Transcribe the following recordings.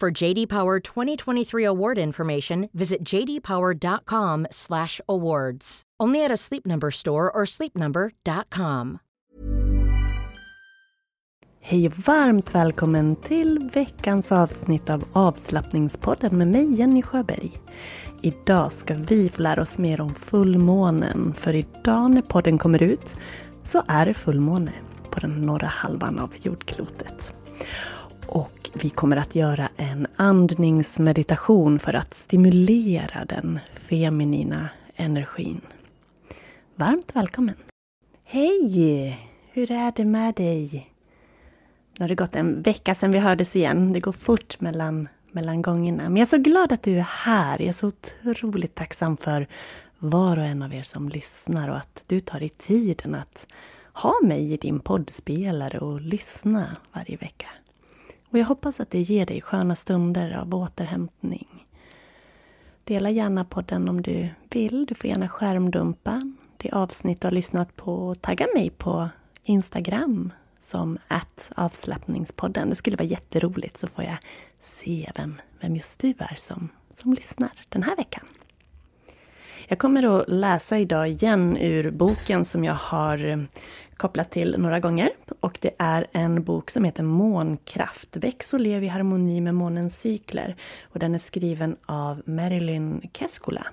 For JD Power 2023 award information, visit jdpower.com/awards. Only at a Sleep Number store or sleepnumber.com. Hej och varmt välkommen till veckans avsnitt av avslappningspodden med mig Jenny Sjöberg. Idag ska vi få lära oss mer om fullmånen, för idag när podden kommer ut så är det fullmåne på den norra halvan av jordklotet. Och vi kommer att göra en andningsmeditation för att stimulera den feminina energin. Varmt välkommen! Hej! Hur är det med dig? Nu har det gått en vecka sedan vi hördes igen. Det går fort mellan, mellan gångerna. Men jag är så glad att du är här. Jag är så otroligt tacksam för var och en av er som lyssnar och att du tar dig tiden att ha mig i din poddspelare och lyssna varje vecka. Och jag hoppas att det ger dig sköna stunder av återhämtning. Dela gärna podden om du vill. Du får gärna skärmdumpa det avsnitt du har lyssnat på och tagga mig på Instagram som att avslappningspodden. Det skulle vara jätteroligt så får jag se vem, vem just du är som, som lyssnar den här veckan. Jag kommer att läsa idag igen ur boken som jag har kopplat till några gånger. Och det är en bok som heter Månkraft. Väx och lev i harmoni med månens cykler. Och den är skriven av Marilyn Keskula.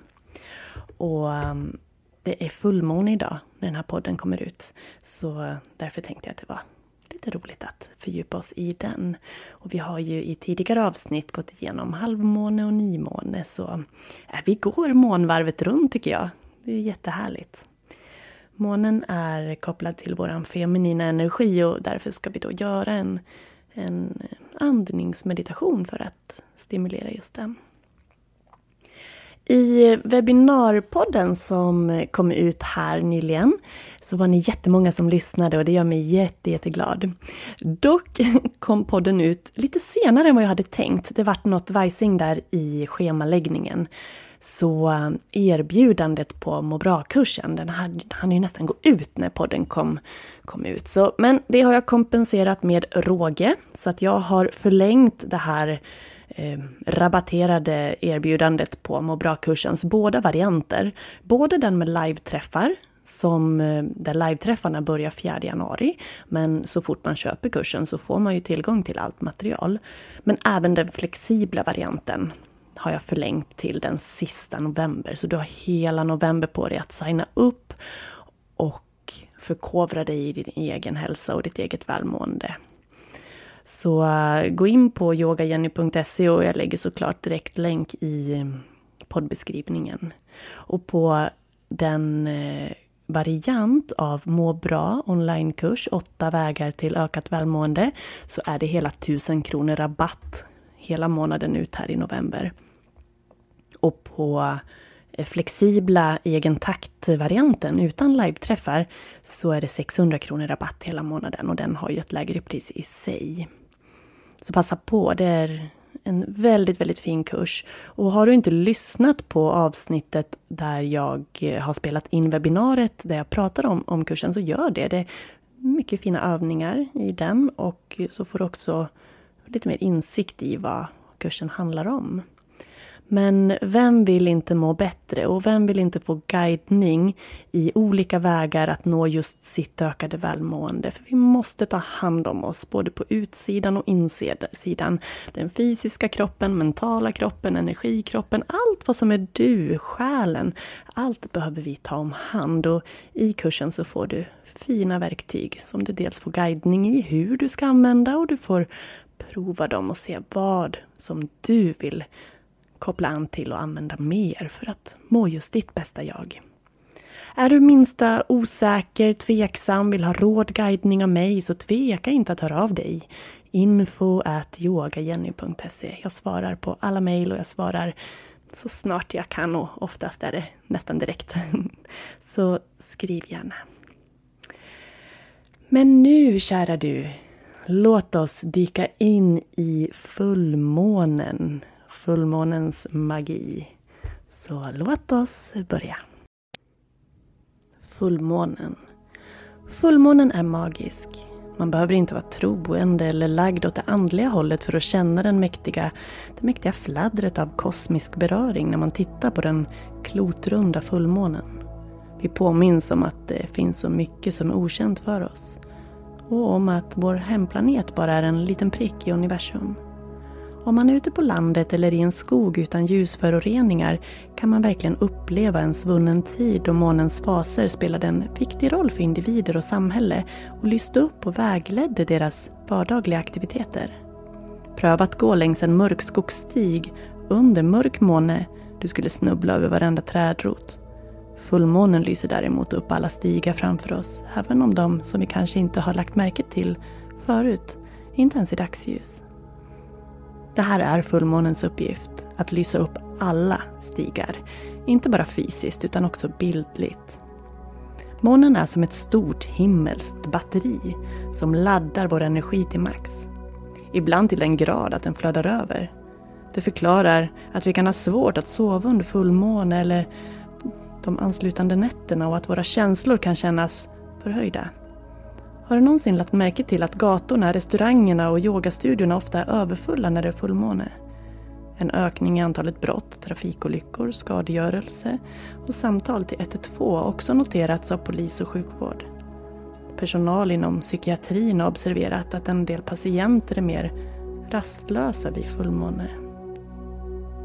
Och um, det är fullmåne idag när den här podden kommer ut. Så därför tänkte jag att det var lite roligt att fördjupa oss i den. Och vi har ju i tidigare avsnitt gått igenom halvmåne och nymåne så äh, vi går månvarvet runt tycker jag. Det är jättehärligt. Månen är kopplad till vår feminina energi och därför ska vi då göra en, en andningsmeditation för att stimulera just den. I webbinarpodden som kom ut här nyligen så var ni jättemånga som lyssnade och det gör mig jätte, jätteglad. Dock kom podden ut lite senare än vad jag hade tänkt. Det vart något vajsing där i schemaläggningen. Så eh, erbjudandet på må bra-kursen, den hann ju nästan gå ut när podden kom, kom ut. Så, men det har jag kompenserat med råge, så att jag har förlängt det här eh, rabatterade erbjudandet på må bra-kursens båda varianter. Både den med live-träffar, som, eh, där live-träffarna börjar 4 januari. Men så fort man köper kursen så får man ju tillgång till allt material. Men även den flexibla varianten har jag förlängt till den sista november. Så du har hela november på dig att signa upp och förkovra dig i din egen hälsa och ditt eget välmående. Så eh, gå in på yogajenny.se och jag lägger såklart direkt länk i eh, poddbeskrivningen. Och på den eh, variant av Må bra onlinekurs, åtta vägar till ökat välmående, så är det hela 1000 kronor rabatt hela månaden ut här i november. Och på eh, flexibla egen takt-varianten utan live-träffar så är det 600 kronor rabatt hela månaden och den har ju ett lägre pris i sig. Så passa på, det är En väldigt, väldigt fin kurs. Och har du inte lyssnat på avsnittet där jag eh, har spelat in webbinariet där jag pratar om, om kursen så gör det. Det är mycket fina övningar i den och så får du också lite mer insikt i vad kursen handlar om. Men vem vill inte må bättre och vem vill inte få guidning i olika vägar att nå just sitt ökade välmående? För vi måste ta hand om oss, både på utsidan och insidan. Den fysiska kroppen, mentala kroppen, energikroppen, allt vad som är du, själen. Allt behöver vi ta om hand och i kursen så får du fina verktyg som du dels får guidning i hur du ska använda och du får prova dem och se vad som du vill koppla an till och använda mer för att må just ditt bästa jag. Är du minsta osäker, tveksam, vill ha råd, guidning av mig så tveka inte att höra av dig. Info at yogajenny.se. Jag svarar på alla mejl och jag svarar så snart jag kan och oftast är det nästan direkt. Så skriv gärna. Men nu, kära du, låt oss dyka in i fullmånen fullmånens magi. Så låt oss börja. Fullmånen. Fullmånen är magisk. Man behöver inte vara troende eller lagd åt det andliga hållet för att känna den mäktiga, det mäktiga fladdret av kosmisk beröring när man tittar på den klotrunda fullmånen. Vi påminns om att det finns så mycket som är okänt för oss. Och om att vår hemplanet bara är en liten prick i universum. Om man är ute på landet eller i en skog utan ljusföroreningar kan man verkligen uppleva en svunnen tid då månens faser spelade en viktig roll för individer och samhälle och lyste upp och vägledde deras vardagliga aktiviteter. Pröva att gå längs en mörk skogsstig under mörk måne. Du skulle snubbla över varenda trädrot. Fullmånen lyser däremot upp alla stigar framför oss, även om de som vi kanske inte har lagt märke till förut, inte ens i dagsljus. Det här är fullmånens uppgift, att lysa upp alla stigar. Inte bara fysiskt utan också bildligt. Månen är som ett stort himmelskt batteri som laddar vår energi till max. Ibland till den grad att den flödar över. Det förklarar att vi kan ha svårt att sova under fullmåne eller de anslutande nätterna och att våra känslor kan kännas förhöjda. Har du någonsin lagt märke till att gatorna, restaurangerna och yogastudiorna ofta är överfulla när det är fullmåne? En ökning i antalet brott, trafikolyckor, skadegörelse och samtal till 112 har också noterats av polis och sjukvård. Personal inom psykiatrin har observerat att en del patienter är mer rastlösa vid fullmåne.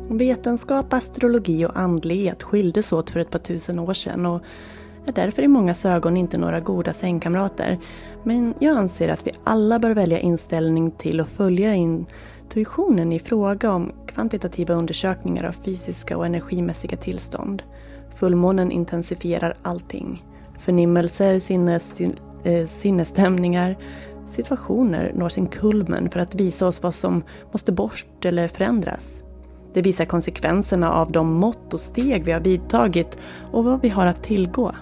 Vetenskap, astrologi och andlighet skildes åt för ett par tusen år sedan och är därför i många ögon inte några goda sängkamrater. Men jag anser att vi alla bör välja inställning till och följa intuitionen i fråga om kvantitativa undersökningar av fysiska och energimässiga tillstånd. Fullmånen intensifierar allting. Förnimmelser, sinnes, eh, sinnesstämningar, situationer når sin kulmen för att visa oss vad som måste bort eller förändras. Det visar konsekvenserna av de mått och steg vi har vidtagit och vad vi har att tillgå.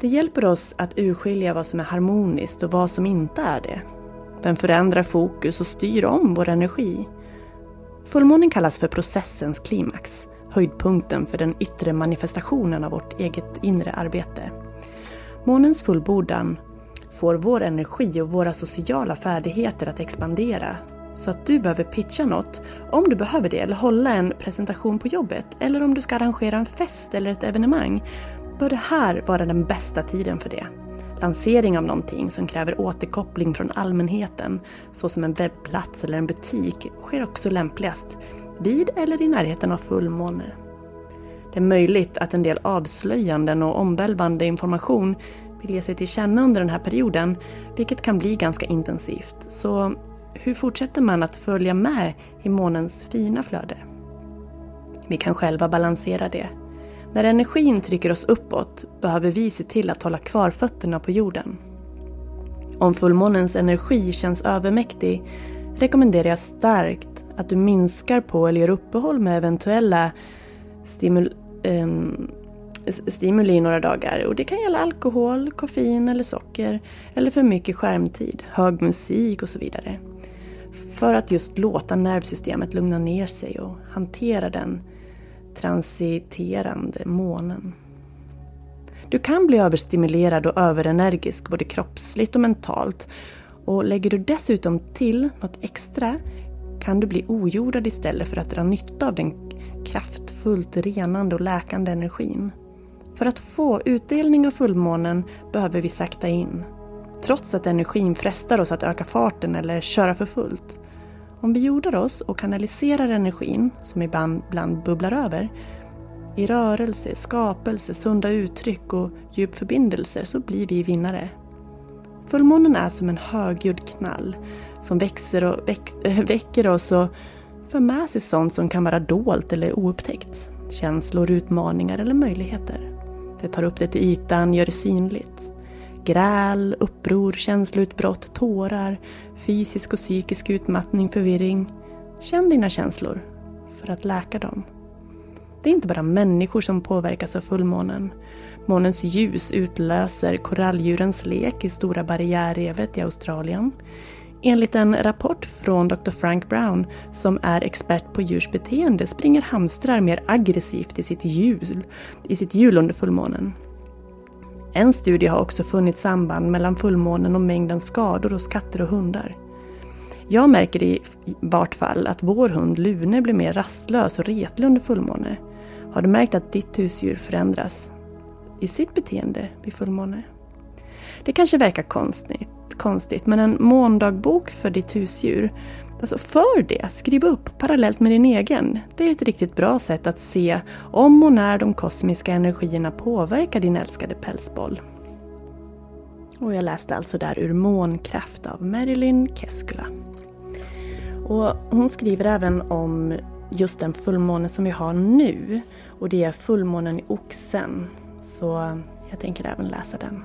Det hjälper oss att urskilja vad som är harmoniskt och vad som inte är det. Den förändrar fokus och styr om vår energi. Fullmånen kallas för processens klimax, höjdpunkten för den yttre manifestationen av vårt eget inre arbete. Månens fullbordan får vår energi och våra sociala färdigheter att expandera så att du behöver pitcha något, om du behöver det, eller hålla en presentation på jobbet, eller om du ska arrangera en fest eller ett evenemang, bör det här vara den bästa tiden för det. Lansering av någonting som kräver återkoppling från allmänheten, såsom en webbplats eller en butik, sker också lämpligast vid eller i närheten av fullmåne. Det är möjligt att en del avslöjanden och omvälvande information vill ge sig till känna under den här perioden, vilket kan bli ganska intensivt. Så hur fortsätter man att följa med i månens fina flöde? Vi kan själva balansera det när energin trycker oss uppåt behöver vi se till att hålla kvar fötterna på jorden. Om fullmånens energi känns övermäktig rekommenderar jag starkt att du minskar på eller gör uppehåll med eventuella stimul eh, stimuli i några dagar. Och det kan gälla alkohol, koffein eller socker eller för mycket skärmtid, hög musik och så vidare. För att just låta nervsystemet lugna ner sig och hantera den transiterande månen. Du kan bli överstimulerad och överenergisk både kroppsligt och mentalt. Och lägger du dessutom till något extra kan du bli ojordad istället för att dra nytta av den kraftfullt renande och läkande energin. För att få utdelning av fullmånen behöver vi sakta in. Trots att energin frestar oss att öka farten eller köra för fullt. Om vi jordar oss och kanaliserar energin, som ibland, bubblar över, i rörelse, skapelse, sunda uttryck och djup förbindelser så blir vi vinnare. Fullmånen är som en högljudd knall som växer och väx, väcker oss och för med sig sånt som kan vara dolt eller oupptäckt. Känslor, utmaningar eller möjligheter. Det tar upp det till ytan, gör det synligt. Gräl, uppror, känsloutbrott, tårar, fysisk och psykisk utmattning, förvirring. Känn dina känslor för att läka dem. Det är inte bara människor som påverkas av fullmånen. Månens ljus utlöser koralldjurens lek i Stora barriärrevet i Australien. Enligt en rapport från Dr. Frank Brown, som är expert på djurs beteende, springer hamstrar mer aggressivt i sitt hjul, i sitt hjul under fullmånen. En studie har också funnit samband mellan fullmånen och mängden skador hos katter och hundar. Jag märker i vart fall att vår hund Lune blir mer rastlös och retlig under fullmåne. Har du märkt att ditt husdjur förändras i sitt beteende vid fullmåne? Det kanske verkar konstigt, konstigt men en måndagbok för ditt husdjur, alltså för det, skriv upp parallellt med din egen. Det är ett riktigt bra sätt att se om och när de kosmiska energierna påverkar din älskade pälsboll. Och jag läste alltså där ur Månkraft av Marilyn Keskula. Och hon skriver även om just den fullmåne som vi har nu. Och det är fullmånen i Oxen. Så jag tänker även läsa den.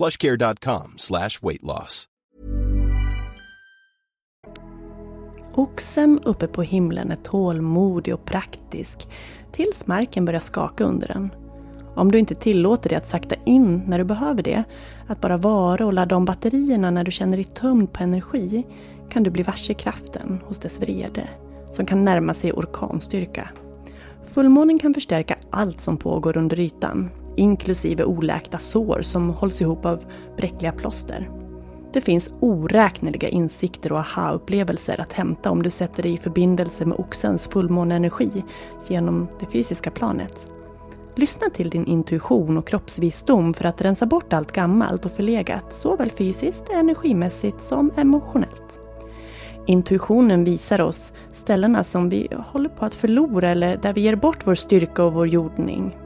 Plushcare.com slash weight loss. Oxen uppe på himlen är tålmodig och praktisk tills marken börjar skaka under den. Om du inte tillåter dig att sakta in när du behöver det, att bara vara och ladda om batterierna när du känner dig tömd på energi, kan du bli varse kraften hos dess vrede, som kan närma sig orkanstyrka. Fullmånen kan förstärka allt som pågår under ytan, inklusive oläkta sår som hålls ihop av bräckliga plåster. Det finns oräkneliga insikter och aha-upplevelser att hämta om du sätter dig i förbindelse med oxens fullmåneenergi genom det fysiska planet. Lyssna till din intuition och kroppsvisdom för att rensa bort allt gammalt och förlegat, såväl fysiskt, energimässigt som emotionellt. Intuitionen visar oss ställena som vi håller på att förlora eller där vi ger bort vår styrka och vår jordning.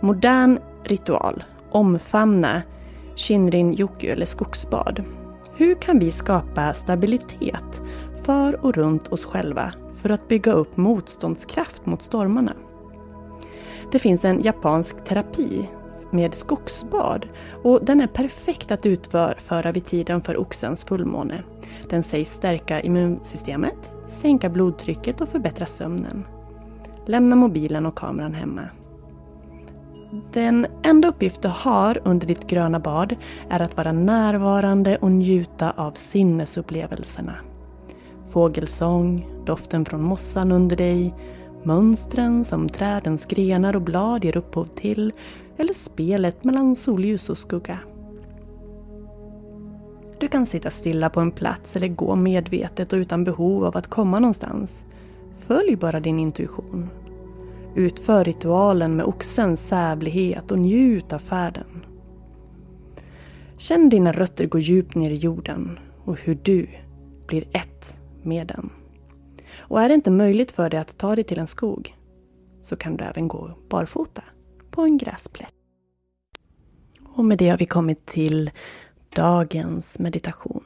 Modern ritual. Omfamna Shinrin-yoku eller skogsbad. Hur kan vi skapa stabilitet för och runt oss själva för att bygga upp motståndskraft mot stormarna? Det finns en japansk terapi med skogsbad och den är perfekt att utföra vid tiden för oxens fullmåne. Den sägs stärka immunsystemet, sänka blodtrycket och förbättra sömnen. Lämna mobilen och kameran hemma. Den enda uppgift du har under ditt gröna bad är att vara närvarande och njuta av sinnesupplevelserna. Fågelsång, doften från mossan under dig, Mönstren som trädens grenar och blad ger upphov till eller spelet mellan solljus och skugga. Du kan sitta stilla på en plats eller gå medvetet och utan behov av att komma någonstans. Följ bara din intuition. Utför ritualen med oxens sävlighet och njut av färden. Känn dina rötter gå djupt ner i jorden och hur du blir ett med den. Och är det inte möjligt för dig att ta dig till en skog så kan du även gå barfota på en gräsplätt. Och med det har vi kommit till dagens meditation.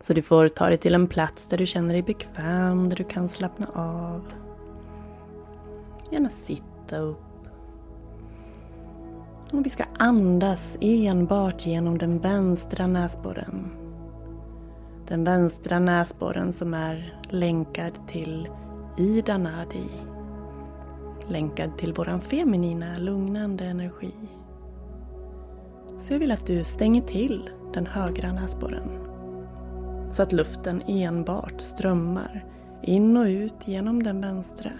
Så du får ta dig till en plats där du känner dig bekväm, där du kan slappna av. Gärna sitta upp. Och vi ska andas enbart genom den vänstra näsborren. Den vänstra näsborren som är länkad till Ida Nadi. Länkad till våran feminina lugnande energi. Så jag vill att du stänger till den högra näsborren. Så att luften enbart strömmar in och ut genom den vänstra.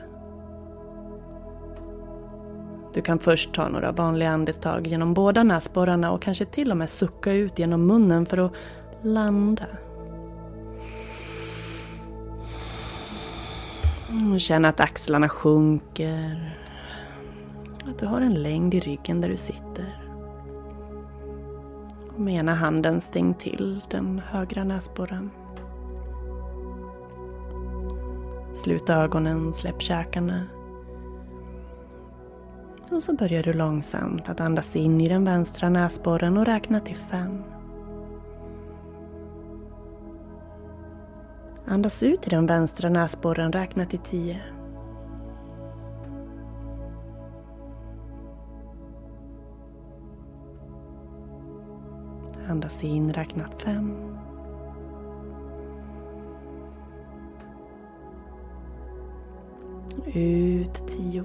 Du kan först ta några vanliga andetag genom båda näsborrarna och kanske till och med sucka ut genom munnen för att landa. Känn att axlarna sjunker. Att du har en längd i ryggen där du sitter. Och med ena handen stäng till den högra näsborren. Sluta ögonen, släpp käkarna. Och så börjar du långsamt att andas in i den vänstra näsborren och räkna till fem. Andas ut i den vänstra näsborren, räkna till tio. Andas in, räkna fem. Ut tio.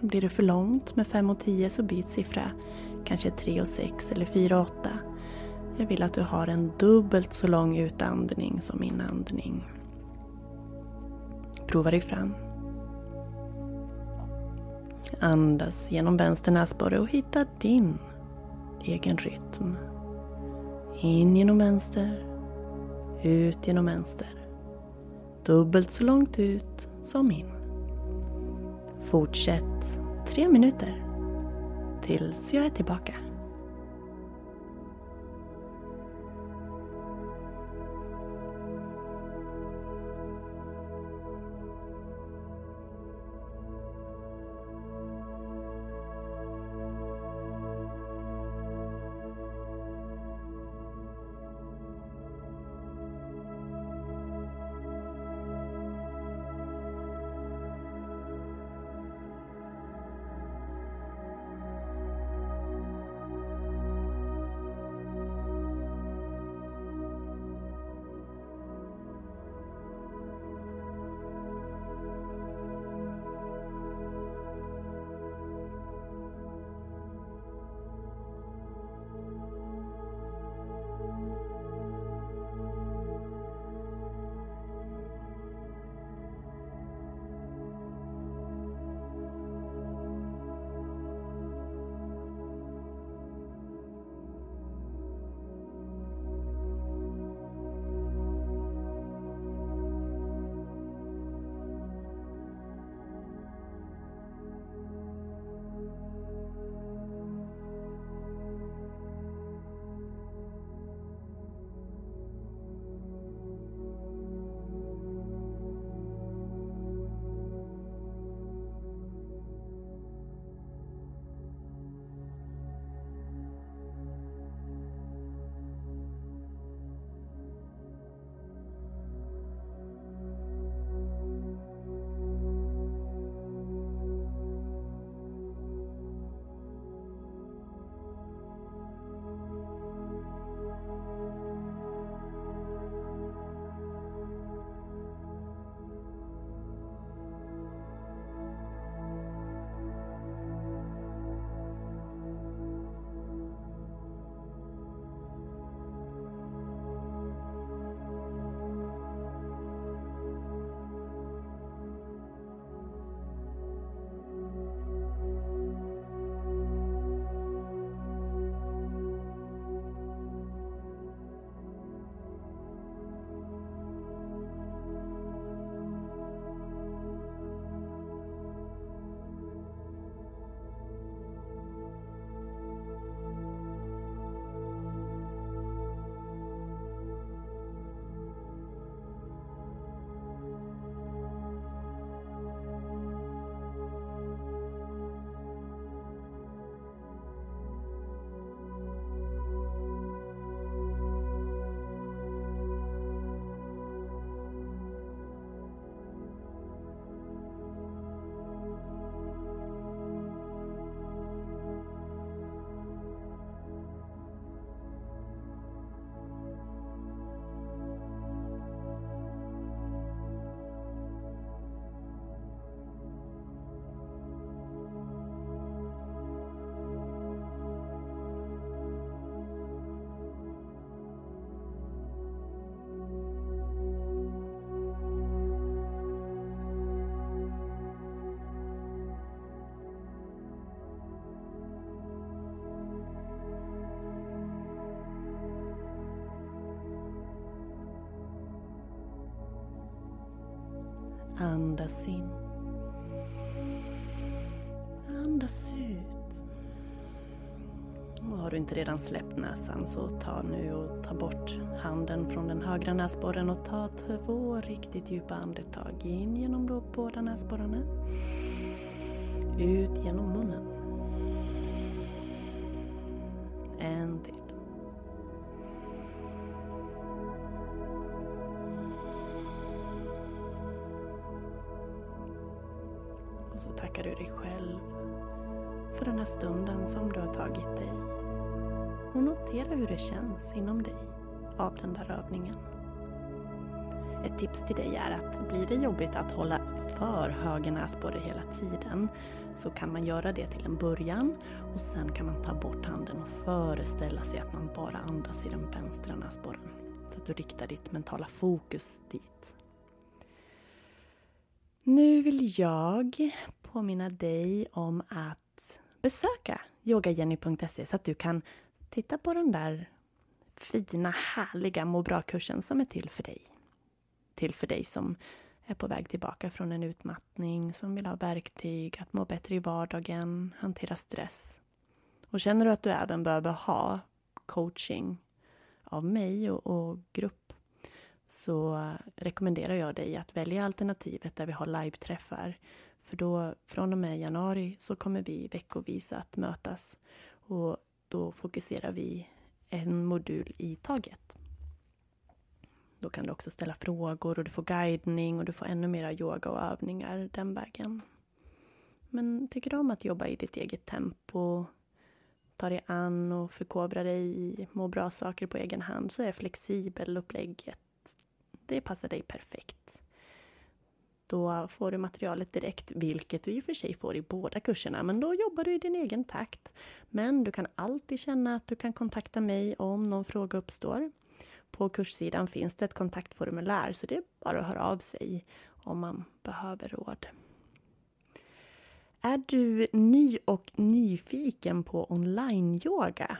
Blir det för långt med 5 och 10 så byt siffra. Kanske 3 och 6 eller 4 och 8. Jag vill att du har en dubbelt så lång utandning som inandning. Prova dig fram. Andas genom vänster näsborre och hitta din egen rytm. In genom vänster, ut genom vänster. Dubbelt så långt ut som in. Fortsätt tre minuter tills jag är tillbaka. Andas in. Andas ut. Och har du inte redan släppt näsan så ta nu och ta bort handen från den högra näsborren och ta två riktigt djupa andetag. In genom då båda näsborrarna. Ut genom munnen. Tackar du dig själv för den här stunden som du har tagit dig. Och notera hur det känns inom dig av den där övningen. Ett tips till dig är att blir det jobbigt att hålla för höger näsborre hela tiden så kan man göra det till en början och sen kan man ta bort handen och föreställa sig att man bara andas i den vänstra näsborren. Så att du riktar ditt mentala fokus dit. Nu vill jag påminna dig om att besöka yogajenny.se så att du kan titta på den där fina, härliga må bra-kursen som är till för dig. Till för dig som är på väg tillbaka från en utmattning, som vill ha verktyg att må bättre i vardagen, hantera stress. Och känner du att du även behöver ha coaching av mig och, och grupp så rekommenderar jag dig att välja alternativet där vi har live-träffar. För då, från och med januari, så kommer vi veckovis att mötas. Och då fokuserar vi en modul i taget. Då kan du också ställa frågor och du får guidning och du får ännu mera yoga och övningar den vägen. Men tycker du om att jobba i ditt eget tempo, ta dig an och förkovra dig i må bra saker på egen hand så är flexibel upplägget det passar dig perfekt. Då får du materialet direkt, vilket du i och för sig får i båda kurserna, men då jobbar du i din egen takt. Men du kan alltid känna att du kan kontakta mig om någon fråga uppstår. På kurssidan finns det ett kontaktformulär, så det är bara att höra av sig om man behöver råd. Är du ny och nyfiken på online-yoga?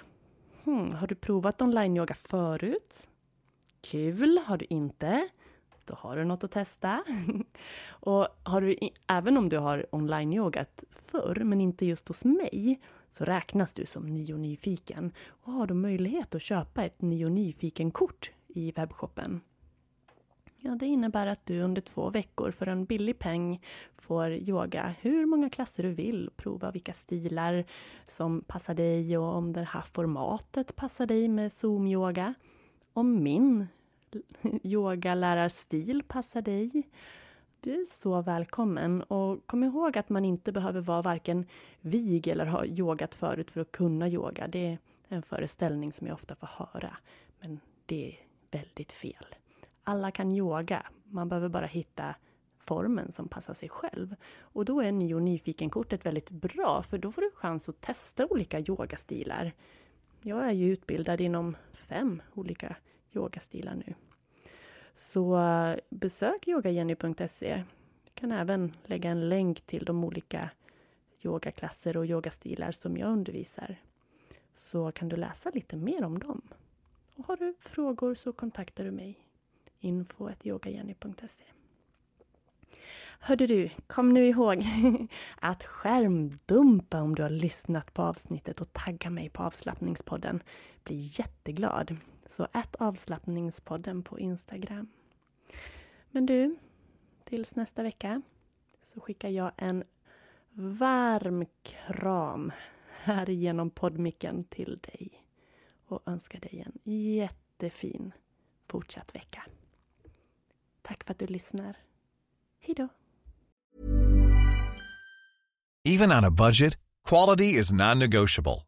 Hmm, har du provat online-yoga förut? Kul! Har du inte? Då har du något att testa. och har du, även om du har online-yogat förr, men inte just hos mig, så räknas du som ny och nyfiken. Och har du möjlighet att köpa ett ny och nyfiken-kort i webbshoppen. Ja, det innebär att du under två veckor för en billig peng får yoga hur många klasser du vill. Prova vilka stilar som passar dig och om det här formatet passar dig med Zoom-yoga om min yogalärarstil passar dig. Du är så välkommen och kom ihåg att man inte behöver vara varken vig eller ha yogat förut för att kunna yoga. Det är en föreställning som jag ofta får höra, men det är väldigt fel. Alla kan yoga, man behöver bara hitta formen som passar sig själv. Och då är Ny och nyfikenkortet väldigt bra, för då får du chans att testa olika yogastilar. Jag är ju utbildad inom fem olika yogastilar nu. Så eh, besök yogajenny.se. Jag kan även lägga en länk till de olika yogaklasser och yogastilar som jag undervisar. Så kan du läsa lite mer om dem. Och har du frågor så kontaktar du mig. info.yogajenny.se Hörde du, kom nu ihåg att skärmdumpa om du har lyssnat på avsnittet och tagga mig på avslappningspodden. Blir jätteglad. Så ät avslappningspodden på Instagram. Men du, tills nästa vecka så skickar jag en varm kram här genom poddmicken till dig och önskar dig en jättefin fortsatt vecka. Tack för att du lyssnar. Hej då! Even on a budget, quality is non-negotiable.